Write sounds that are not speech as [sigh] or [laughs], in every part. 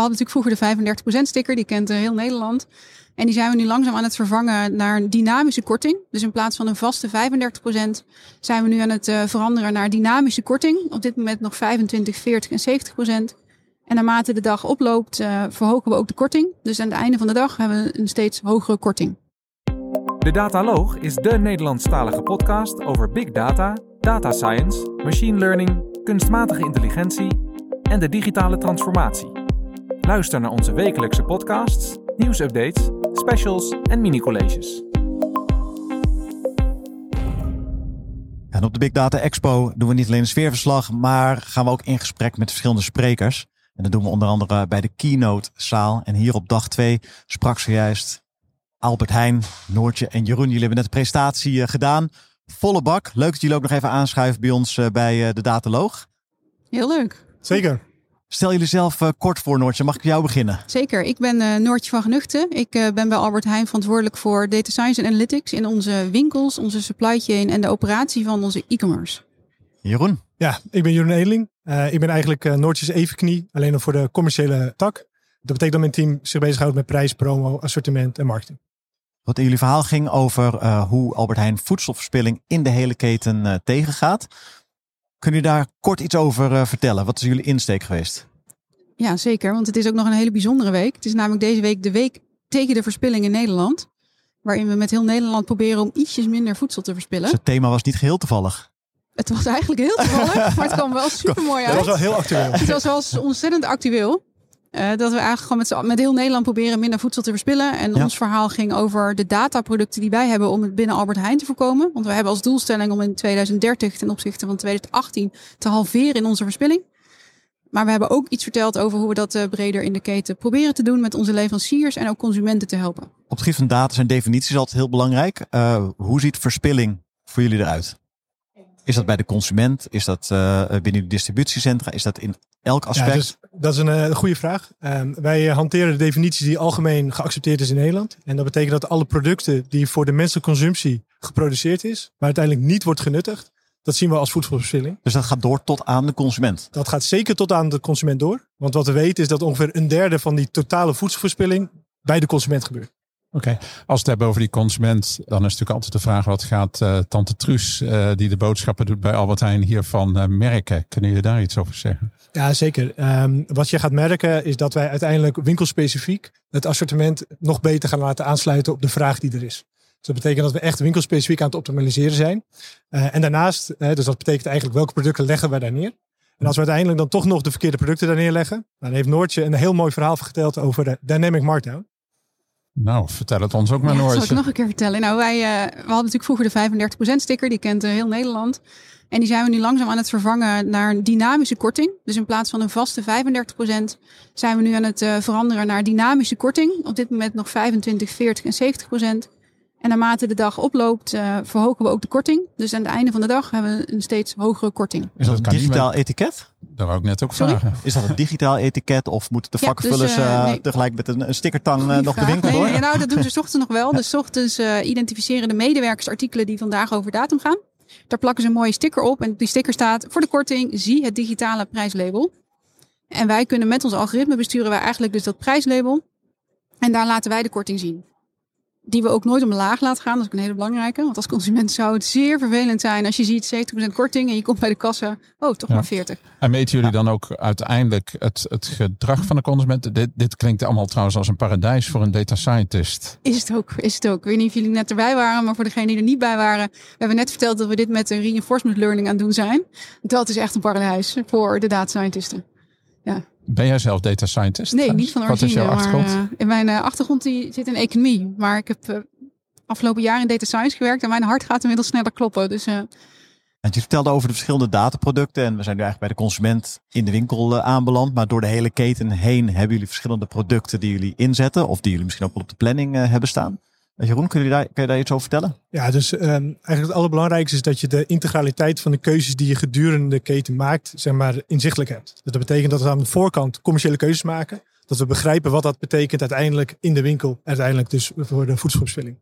hadden natuurlijk vroeger de 35% sticker, die kent heel Nederland. En die zijn we nu langzaam aan het vervangen naar een dynamische korting. Dus in plaats van een vaste 35% zijn we nu aan het veranderen naar dynamische korting. Op dit moment nog 25, 40 en 70%. En naarmate de dag oploopt, verhogen we ook de korting. Dus aan het einde van de dag hebben we een steeds hogere korting. De Dataloog is de Nederlandstalige podcast over big data, data science, machine learning, kunstmatige intelligentie en de digitale transformatie. Luister naar onze wekelijkse podcasts, nieuwsupdates, specials en mini-colleges. En op de Big Data Expo doen we niet alleen een sfeerverslag, maar gaan we ook in gesprek met verschillende sprekers. En dat doen we onder andere bij de Keynote zaal. En hier op dag 2 sprak zojuist Albert Heijn, Noortje en Jeroen. Jullie hebben net de presentatie eh, gedaan. Volle bak. Leuk dat jullie ook nog even aanschuiven bij ons eh, bij eh, de Dataloog. Heel leuk. Zeker. Stel jullie zelf kort voor, Noortje. Mag ik jou beginnen? Zeker. Ik ben Noortje van Genuchten. Ik ben bij Albert Heijn verantwoordelijk voor Data Science en Analytics in onze winkels, onze supply chain en de operatie van onze e-commerce. Jeroen? Ja, ik ben Jeroen Edeling. ik ben eigenlijk Noortjes evenknie, alleen nog voor de commerciële tak. Dat betekent dat mijn team zich bezighoudt met prijs, promo, assortiment en marketing. Wat in jullie verhaal ging over uh, hoe Albert Heijn voedselverspilling in de hele keten uh, tegengaat. Kunnen jullie daar kort iets over uh, vertellen? Wat is jullie insteek geweest? Ja, zeker. Want het is ook nog een hele bijzondere week. Het is namelijk deze week de week tegen de verspilling in Nederland. Waarin we met heel Nederland proberen om ietsjes minder voedsel te verspillen. Dus het thema was niet geheel toevallig. Het was eigenlijk heel toevallig, [laughs] maar het kwam wel super mooi uit. Het was wel heel actueel. Het was wel ontzettend actueel. Uh, dat we eigenlijk gewoon met, met heel Nederland proberen minder voedsel te verspillen. En ons verhaal ging over de dataproducten die wij hebben om het binnen Albert Heijn te voorkomen. Want we hebben als doelstelling om in 2030 ten opzichte van 2018 te halveren in onze verspilling. Maar we hebben ook iets verteld over hoe we dat uh, breder in de keten proberen te doen met onze leveranciers en ook consumenten te helpen. Op het gebied van data zijn definities altijd heel belangrijk. Uh, hoe ziet verspilling voor jullie eruit? Is dat bij de consument? Is dat binnen de distributiecentra? Is dat in elk aspect? Ja, dus dat is een uh, goede vraag. Uh, wij hanteren de definitie die algemeen geaccepteerd is in Nederland. En dat betekent dat alle producten die voor de menselijke consumptie geproduceerd is, maar uiteindelijk niet wordt genuttigd, dat zien we als voedselverspilling. Dus dat gaat door tot aan de consument? Dat gaat zeker tot aan de consument door. Want wat we weten is dat ongeveer een derde van die totale voedselverspilling bij de consument gebeurt. Oké, als we het hebben over die consument, dan is natuurlijk altijd de vraag: wat gaat uh, Tante Truus, uh, die de boodschappen doet bij Albert Heijn, hiervan uh, merken? Kunnen jullie daar iets over zeggen? Ja, zeker. Um, wat je gaat merken is dat wij uiteindelijk winkelspecifiek het assortiment nog beter gaan laten aansluiten op de vraag die er is. Dus dat betekent dat we echt winkelspecifiek aan het optimaliseren zijn. en daarnaast, dus dat betekent eigenlijk welke producten leggen wij daar neer. En als we uiteindelijk dan toch nog de verkeerde producten daar neerleggen, dan heeft Noortje een heel mooi verhaal verteld over de Dynamic Markdown. Nou, vertel het ons ook maar nooit. Dat zal ik nog een keer vertellen. Nou, wij uh, we hadden natuurlijk vroeger de 35% sticker, die kent uh, heel Nederland. En die zijn we nu langzaam aan het vervangen naar een dynamische korting. Dus in plaats van een vaste 35% zijn we nu aan het uh, veranderen naar dynamische korting. Op dit moment nog 25, 40 en 70%. En naarmate de dag oploopt, uh, verhogen we ook de korting. Dus aan het einde van de dag hebben we een steeds hogere korting. Is dat een digitaal etiket? Daar wou ik net ook vragen. Is dat een digitaal etiket of moeten de vakvullers ja, dus, uh, nee. tegelijk met een, een stickertang uh, nog de winkel door? Nee, nou, dat doen ze [laughs] ochtends nog wel. Dus ochtends identificeren de medewerkers artikelen die vandaag over datum gaan. Daar plakken ze een mooie sticker op en die sticker staat voor de korting zie het digitale prijslabel. En wij kunnen met ons algoritme besturen wij eigenlijk dus dat prijslabel. En daar laten wij de korting zien die we ook nooit omlaag laten gaan. Dat is ook een hele belangrijke. Want als consument zou het zeer vervelend zijn als je ziet 70% korting en je komt bij de kassa. Oh, toch maar 40. En meten jullie dan ook uiteindelijk het, het gedrag van de consument? Dit, dit klinkt allemaal trouwens als een paradijs voor een data scientist. Is het ook, is het ook. Ik weet niet of jullie net erbij waren, maar voor degenen die er niet bij waren. We hebben net verteld dat we dit met een reinforcement learning aan het doen zijn. Dat is echt een paradijs voor de data scientisten. Ja. Ben jij zelf data scientist? Nee, niet van origine. Wat is jouw achtergrond? Maar, uh, in mijn uh, achtergrond die zit in economie. Maar ik heb uh, afgelopen jaar in data science gewerkt. En mijn hart gaat inmiddels sneller kloppen. Dus, en je vertelde over de verschillende dataproducten. En we zijn nu eigenlijk bij de consument in de winkel aanbeland. Maar door de hele keten heen hebben jullie verschillende producten die jullie inzetten. Of die jullie misschien ook wel op de planning hebben staan. Jeroen, kun je, daar, iets over vertellen? Ja, dus um, eigenlijk het allerbelangrijkste is dat je de integraliteit van de keuzes die je gedurende de keten maakt, zeg maar, inzichtelijk hebt. Dus dat betekent dat we aan de voorkant commerciële keuzes maken. Dat we begrijpen wat dat betekent uiteindelijk in de winkel. Uiteindelijk dus voor de voedselverspilling.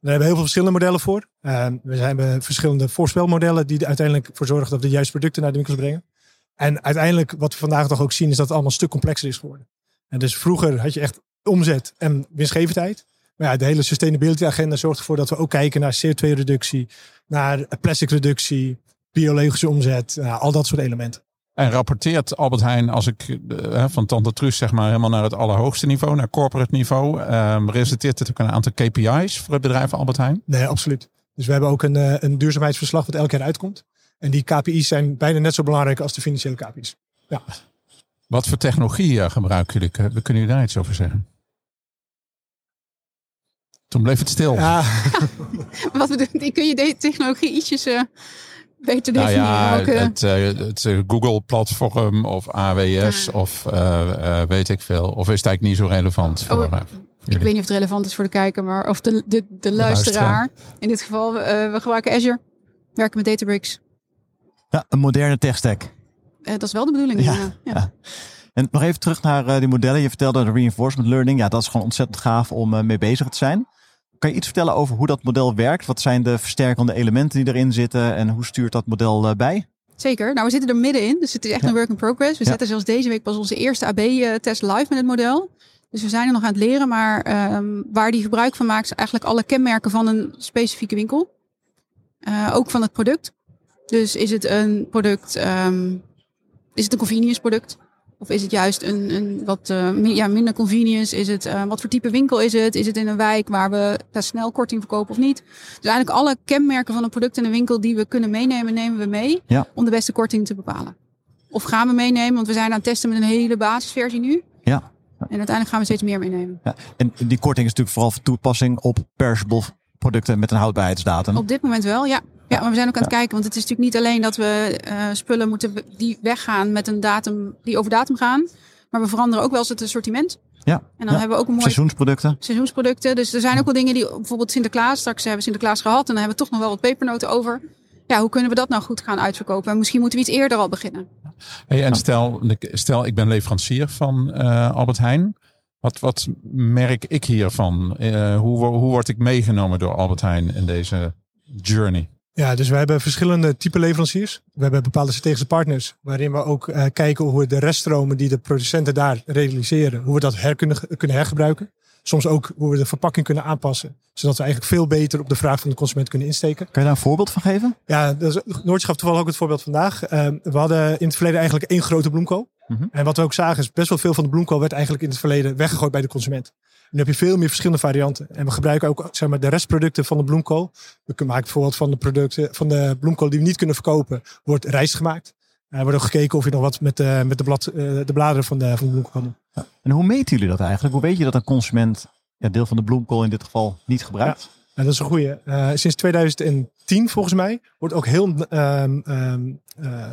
Daar hebben we heel veel verschillende modellen voor. Uh, we hebben verschillende voorspelmodellen die er uiteindelijk voor zorgen dat we de juiste producten naar de winkels brengen. En uiteindelijk, wat we vandaag toch ook zien, is dat het allemaal een stuk complexer is geworden. En dus vroeger had je echt omzet en winstgevendheid. Maar ja, de hele sustainability agenda zorgt ervoor dat we ook kijken naar CO2-reductie, naar plasticreductie, biologische omzet, nou, al dat soort elementen. En rapporteert Albert Heijn, als ik uh, van Tante Truus zeg maar helemaal naar het allerhoogste niveau, naar corporate niveau, um, resulteert dit ook een aantal KPI's voor het bedrijf Albert Heijn? Nee, absoluut. Dus we hebben ook een, uh, een duurzaamheidsverslag wat elk jaar uitkomt. En die KPI's zijn bijna net zo belangrijk als de financiële KPI's. Ja. Wat voor technologie uh, gebruiken jullie? Kunnen jullie daar iets over zeggen? Toen bleef het stil. Ja. [laughs] Wat kun je de technologie ietsjes uh, beter nou definiëren? ja, Welke... het, uh, het Google-platform of AWS ja. of uh, weet ik veel. Of is het eigenlijk niet zo relevant voor oh, Ik weet niet of het relevant is voor de kijker, maar of de, de, de, luisteraar. In dit geval, we gebruiken Azure. Werken met Databricks. Ja, een moderne tech-stack. dat is wel de bedoeling. Ja, ja. ja. En nog even terug naar uh, die modellen. Je vertelde de reinforcement learning. Ja, dat is gewoon ontzettend gaaf om uh, mee bezig te zijn. Kan je iets vertellen over hoe dat model werkt? Wat zijn de versterkende elementen die erin zitten? En hoe stuurt dat model uh, bij? Zeker. Nou, we zitten er middenin. Dus het is echt ja. een work in progress. We ja. zetten zelfs deze week pas onze eerste AB-test live met het model. Dus we zijn er nog aan het leren. Maar um, waar die gebruik van maakt, is eigenlijk alle kenmerken van een specifieke winkel. ook van het product. Dus is het een product, um, is het een convenience product? Of is het juist een, een wat uh, ja, minder convenience? Is het, uh, wat voor type winkel is het? Is het in een wijk waar we daar snel korting verkopen of niet? Dus eigenlijk alle kenmerken van een product in een winkel die we kunnen meenemen, nemen we mee ja. om de beste korting te bepalen. Of gaan we meenemen, want we zijn aan het testen met een hele basisversie nu. Ja. En uiteindelijk gaan we steeds meer meenemen. Ja. En die korting is natuurlijk vooral voor toepassing op perishable producten met een houdbaarheidsdatum. Op dit moment wel, ja. Ja, maar we zijn ook aan het ja. kijken, want het is natuurlijk niet alleen dat we uh, spullen moeten die weggaan met een datum die over datum gaan, maar we veranderen ook wel eens het assortiment. Ja. En dan ja. hebben we ook een mooi seizoensproducten. Seizoensproducten. Dus er zijn ook wel dingen die bijvoorbeeld Sinterklaas. Straks hebben we Sinterklaas gehad en dan hebben we toch nog wel wat pepernoten over. Ja, hoe kunnen we dat nou goed gaan uitverkopen? En misschien moeten we iets eerder al beginnen. Hey, en stel, stel, ik ben leverancier van uh, Albert Heijn. Wat, wat merk ik hiervan? Uh, hoe, hoe word ik meegenomen door Albert Heijn in deze journey? Ja, dus we hebben verschillende type leveranciers. We hebben bepaalde strategische partners, waarin we ook uh, kijken hoe we de reststromen die de producenten daar realiseren, hoe we dat her kunnen, kunnen hergebruiken. Soms ook hoe we de verpakking kunnen aanpassen, zodat we eigenlijk veel beter op de vraag van de consument kunnen insteken. Kan je daar een voorbeeld van geven? Ja, dus Noortje gaf toevallig ook het voorbeeld vandaag. Uh, we hadden in het verleden eigenlijk één grote bloemkool. Mm -hmm. En wat we ook zagen is best wel veel van de bloemkool werd eigenlijk in het verleden weggegooid bij de consument. Nu heb je veel meer verschillende varianten. En we gebruiken ook zeg maar, de restproducten van de bloemkool. We kunnen maken bijvoorbeeld van de producten van de bloemkool die we niet kunnen verkopen, wordt rijst gemaakt. Er wordt ook gekeken of je nog wat met de, met de, blad, uh, de bladeren van de, van de bloemkool kan doen. Ja. En hoe meten jullie dat eigenlijk? Hoe weet je dat een consument ja, deel van de bloemkool in dit geval niet gebruikt? Ja. Nou, dat is een goede. Uh, sinds 2010 volgens mij wordt ook heel um, um, uh,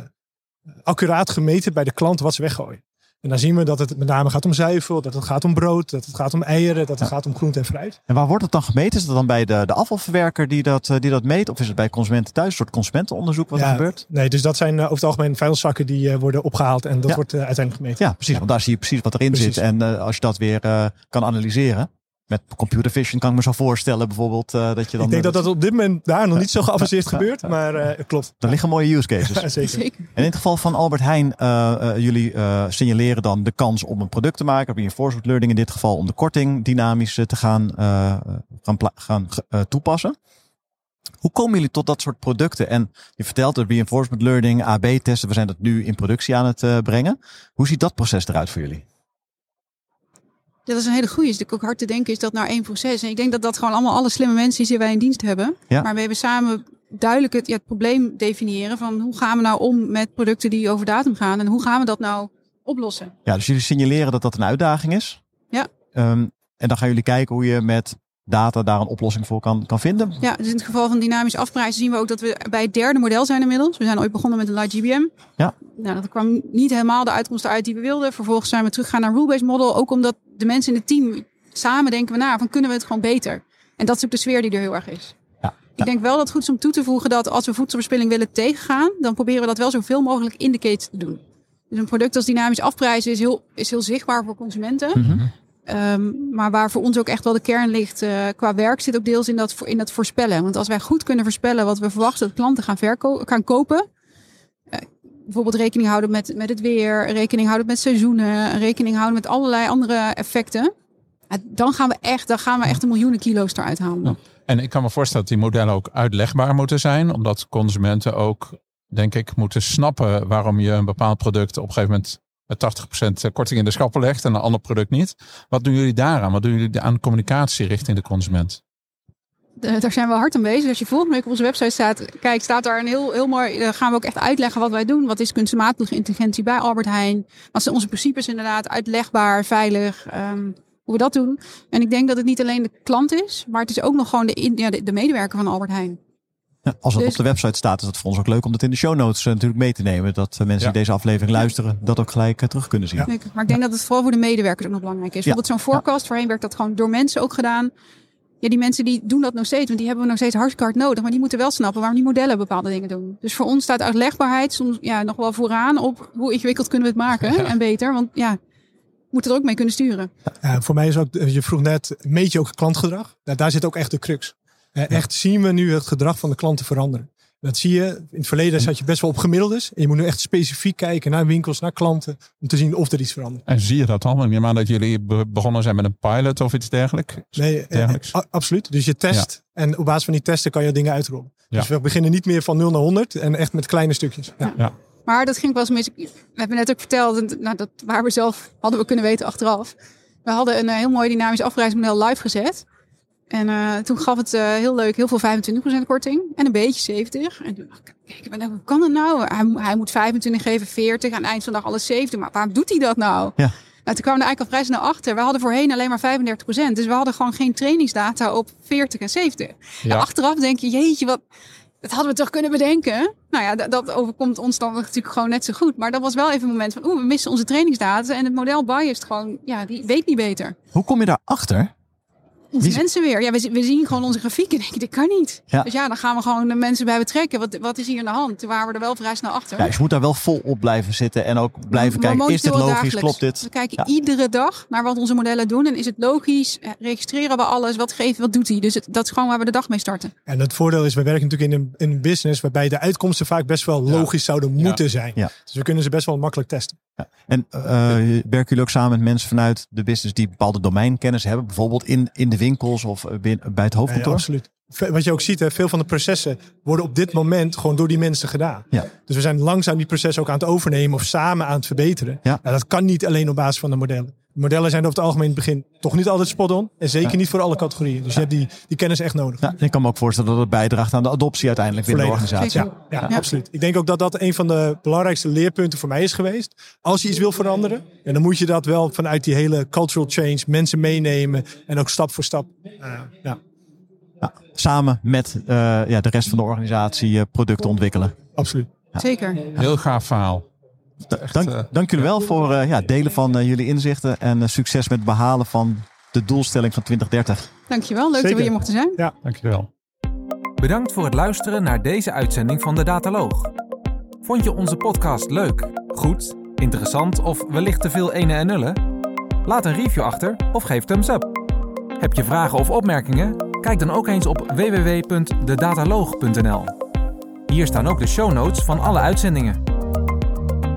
accuraat gemeten bij de klant wat ze weggooien. En dan zien we dat het met name gaat om zuivel, dat het gaat om brood, dat het gaat om eieren, dat het ja. gaat om groente en fruit. En waar wordt het dan gemeten? Is het dan bij de, de afvalverwerker die dat, die dat meet? Of is het bij consumenten thuis, een soort consumentenonderzoek wat ja, er gebeurt? Nee, dus dat zijn uh, over het algemeen vuilniszakken die uh, worden opgehaald en dat ja. wordt uh, uiteindelijk gemeten. Ja, precies. Want daar zie je precies wat erin precies. zit. En als je dat weer kan analyseren. Met computer vision kan ik me zo voorstellen bijvoorbeeld uh, dat je dan... Ik denk dat dat op dit moment daar nog niet zo geavanceerd [laughs] gebeurt, maar uh, klopt. Er liggen mooie use cases. [laughs] Ja, zeker. zeker. En in het geval van Albert Heijn, uh, jullie signaleren dan de kans om een product te maken, reinforcement learning in dit geval, om de korting dynamisch te gaan, gaan, gaan toepassen. Hoe komen jullie tot dat soort producten? En je vertelt de reinforcement learning, AB-testen, we zijn dat nu in productie aan het brengen. Hoe ziet dat proces eruit voor jullie? Ja, dat is een hele goede. Is ook hard te denken is dat naar één proces. En ik denk dat dat gewoon allemaal alle slimme mensen die wij in dienst hebben. Ja. Maar we hebben samen duidelijk het, ja, het probleem definiëren van hoe gaan we nou om met producten die over datum gaan en hoe gaan we dat nou oplossen. Ja, dus jullie signaleren dat dat een uitdaging is. Ja. Um, en dan gaan jullie kijken hoe je met data daar een oplossing voor kan, kan vinden. Ja, dus in het geval van dynamisch afprijzen zien we ook dat we bij het derde model zijn inmiddels. We zijn ooit begonnen met een light GBM. Ja. Nou, dat kwam niet helemaal de uitkomsten uit die we wilden. Vervolgens zijn we teruggegaan naar een rule-based model. Ook omdat de mensen in het team samen denken we na van kunnen we het gewoon beter. En dat is ook de sfeer die er heel erg is. Ja. Ik denk wel dat het goed is om toe te voegen dat als we voedselverspilling willen tegengaan, dan proberen we dat wel zoveel mogelijk in de keten te doen. Dus een product als dynamisch afprijzen is heel, is heel zichtbaar voor consumenten. Mm -hmm. Um, maar waar voor ons ook echt wel de kern ligt uh, qua werk zit ook deels in dat, in dat voorspellen. Want als wij goed kunnen voorspellen wat we verwachten dat klanten gaan, gaan kopen. Bijvoorbeeld rekening houden met, met het weer, rekening houden met seizoenen, rekening houden met allerlei andere effecten. Dan gaan we echt, dan gaan we echt miljoenen kilo's eruit halen. En ik kan me voorstellen dat die modellen ook uitlegbaar moeten zijn. Omdat consumenten ook, denk ik, moeten snappen waarom je een bepaald product op een gegeven moment met 80% korting in de schappen legt en een ander product niet. Wat doen jullie daaraan? Wat doen jullie aan communicatie richting de consument? Eh, daar zijn we hard aan bezig. Als je volgende week op onze website staat, kijk, staat daar een heel, heel mooi. Daar gaan we ook echt uitleggen wat wij doen. Wat is kunstmatige intelligentie bij Albert Heijn? Wat zijn onze principes inderdaad? Uitlegbaar, veilig. ehm, hoe we dat doen. En ik denk dat het niet alleen de klant is, maar het is ook nog gewoon de, in- ja, de, de medewerker van Albert Heijn. Ja, als het Dus- op de website staat, is het voor ons ook leuk om dat in de show notes eh, natuurlijk mee te nemen. Dat eh, mensen Ja. die deze aflevering luisteren, dat ook gelijk eh, terug kunnen zien. Ja. Maar ik denk dat het vooral voor de medewerkers ook nog belangrijk is. Bijvoorbeeld zo'n forecast, voorheen werd dat gewoon door mensen ook gedaan. Ja, die mensen die doen dat nog steeds, want die hebben we nog steeds hartstikke hard nodig. Maar die moeten wel snappen waarom die modellen bepaalde dingen doen. Dus voor ons staat uitlegbaarheid soms ja, nog wel vooraan op hoe ingewikkeld kunnen we het maken en beter. Want ja, we moeten er ook mee kunnen sturen. Ja, voor mij is ook, je vroeg net, meet je ook klantgedrag? Nou, daar zit ook echt de crux. Eh, Echt zien we nu het gedrag van de klanten veranderen. Dat zie je. In het verleden zat je best wel op gemiddeldes. En je moet nu echt specifiek kijken naar winkels, naar klanten. Om te zien of er iets verandert. En zie je dat al? Ik neem aan dat jullie be- begonnen zijn met een pilot of iets dergelijks. Nee, eh, Dergelijks. a- absoluut. Dus je test. En op basis van die testen kan je dingen uitrollen. Ja. Dus we beginnen niet meer van 0 naar 100. En echt met kleine stukjes. Ja. Maar dat ging wel eens mis. We hebben net ook verteld, en, nou, dat waar we zelf hadden we kunnen weten achteraf. We hadden een eh, heel mooi dynamisch afprijsmodel live gezet. En eh, toen gaf het eh, heel leuk, heel veel 25% korting en een beetje 70. En toen dacht ik, kijk, maar hoe kan het nou? Hij, mo- hij moet 25 geven, 40, aan het eind van de dag alles 70. Maar waarom doet hij dat nou? Ja. Nou, toen kwamen we eigenlijk al vrij snel achter. We hadden voorheen alleen maar 35%. Dus we hadden gewoon geen trainingsdata op 40 en 70. Ja. En achteraf denk je, jeetje, wat, dat hadden we toch kunnen bedenken. Nou ja, dat, dat overkomt ons dan natuurlijk gewoon net zo goed. Maar dat was wel even een moment van, oeh, we missen onze trainingsdata. En het model biased gewoon, ja, die weet niet beter. Hoe kom je daarachter? Onze Wie- mensen weer. Ja, we, we zien gewoon onze grafiek en denken, dit kan niet. Ja. Dus ja, dan gaan we gewoon de mensen bij betrekken. Wat, wat is hier aan de hand? Toen waren we er wel vrij snel achter. Ja, dus je moet daar wel vol op blijven zitten en ook blijven kijken. Is dit logisch? dagelijks. Klopt dit? We kijken Ja. iedere dag naar wat onze modellen doen. En is het logisch? Eh, Registreren we alles? Wat geeft, wat doet hij? Dus het, dat is gewoon waar we de dag mee starten. En het voordeel is, we werken natuurlijk in een, in een business waarbij de uitkomsten vaak best wel logisch zouden moeten zijn. Ja. Dus we kunnen ze best wel makkelijk testen. En eh, werken jullie ook samen met mensen vanuit de business die bepaalde domeinkennis hebben? Bijvoorbeeld in, in de winkels of eh, bij het Ja, hoofdkantoor? absoluut. Ve- Wat je ook ziet, hè, veel van de processen worden op dit moment gewoon door die mensen gedaan. Ja. Dus we zijn langzaam die processen ook aan het overnemen of samen aan het verbeteren. Ja. Nou, dat kan niet alleen op basis van de modellen. De modellen zijn over het algemeen in het begin toch niet altijd spot on. En zeker niet voor alle categorieën. Dus je hebt die, die kennis echt nodig. Ja, ik kan me ook voorstellen dat het bijdraagt aan de adoptie uiteindelijk binnen de organisatie. Ja, ja, Ja. absoluut. Ik denk ook dat dat een van de belangrijkste leerpunten voor mij is geweest. Als je iets wil veranderen, ja, dan moet je dat wel vanuit die hele cultural change, mensen meenemen en ook stap voor stap. eh, ja, Ja, samen met eh, ja, de rest van de organisatie eh, producten ontwikkelen. absoluut. Zeker. Heel gaaf verhaal. Dank, eh, dank jullie wel voor eh, ja, delen van eh, jullie inzichten en succes met het behalen van de doelstelling van 2030. Dankjewel. Leuk dat we hier mochten zijn. Dankjewel. Bedankt voor het luisteren naar deze uitzending van de Dataloog. Vond je onze podcast leuk, goed, interessant of wellicht te veel ene en nullen? Laat een review achter of geef thumbs up. Heb je vragen of opmerkingen? Kijk dan ook eens op www.dedataloog.nl. Hier staan ook de show notes van alle uitzendingen.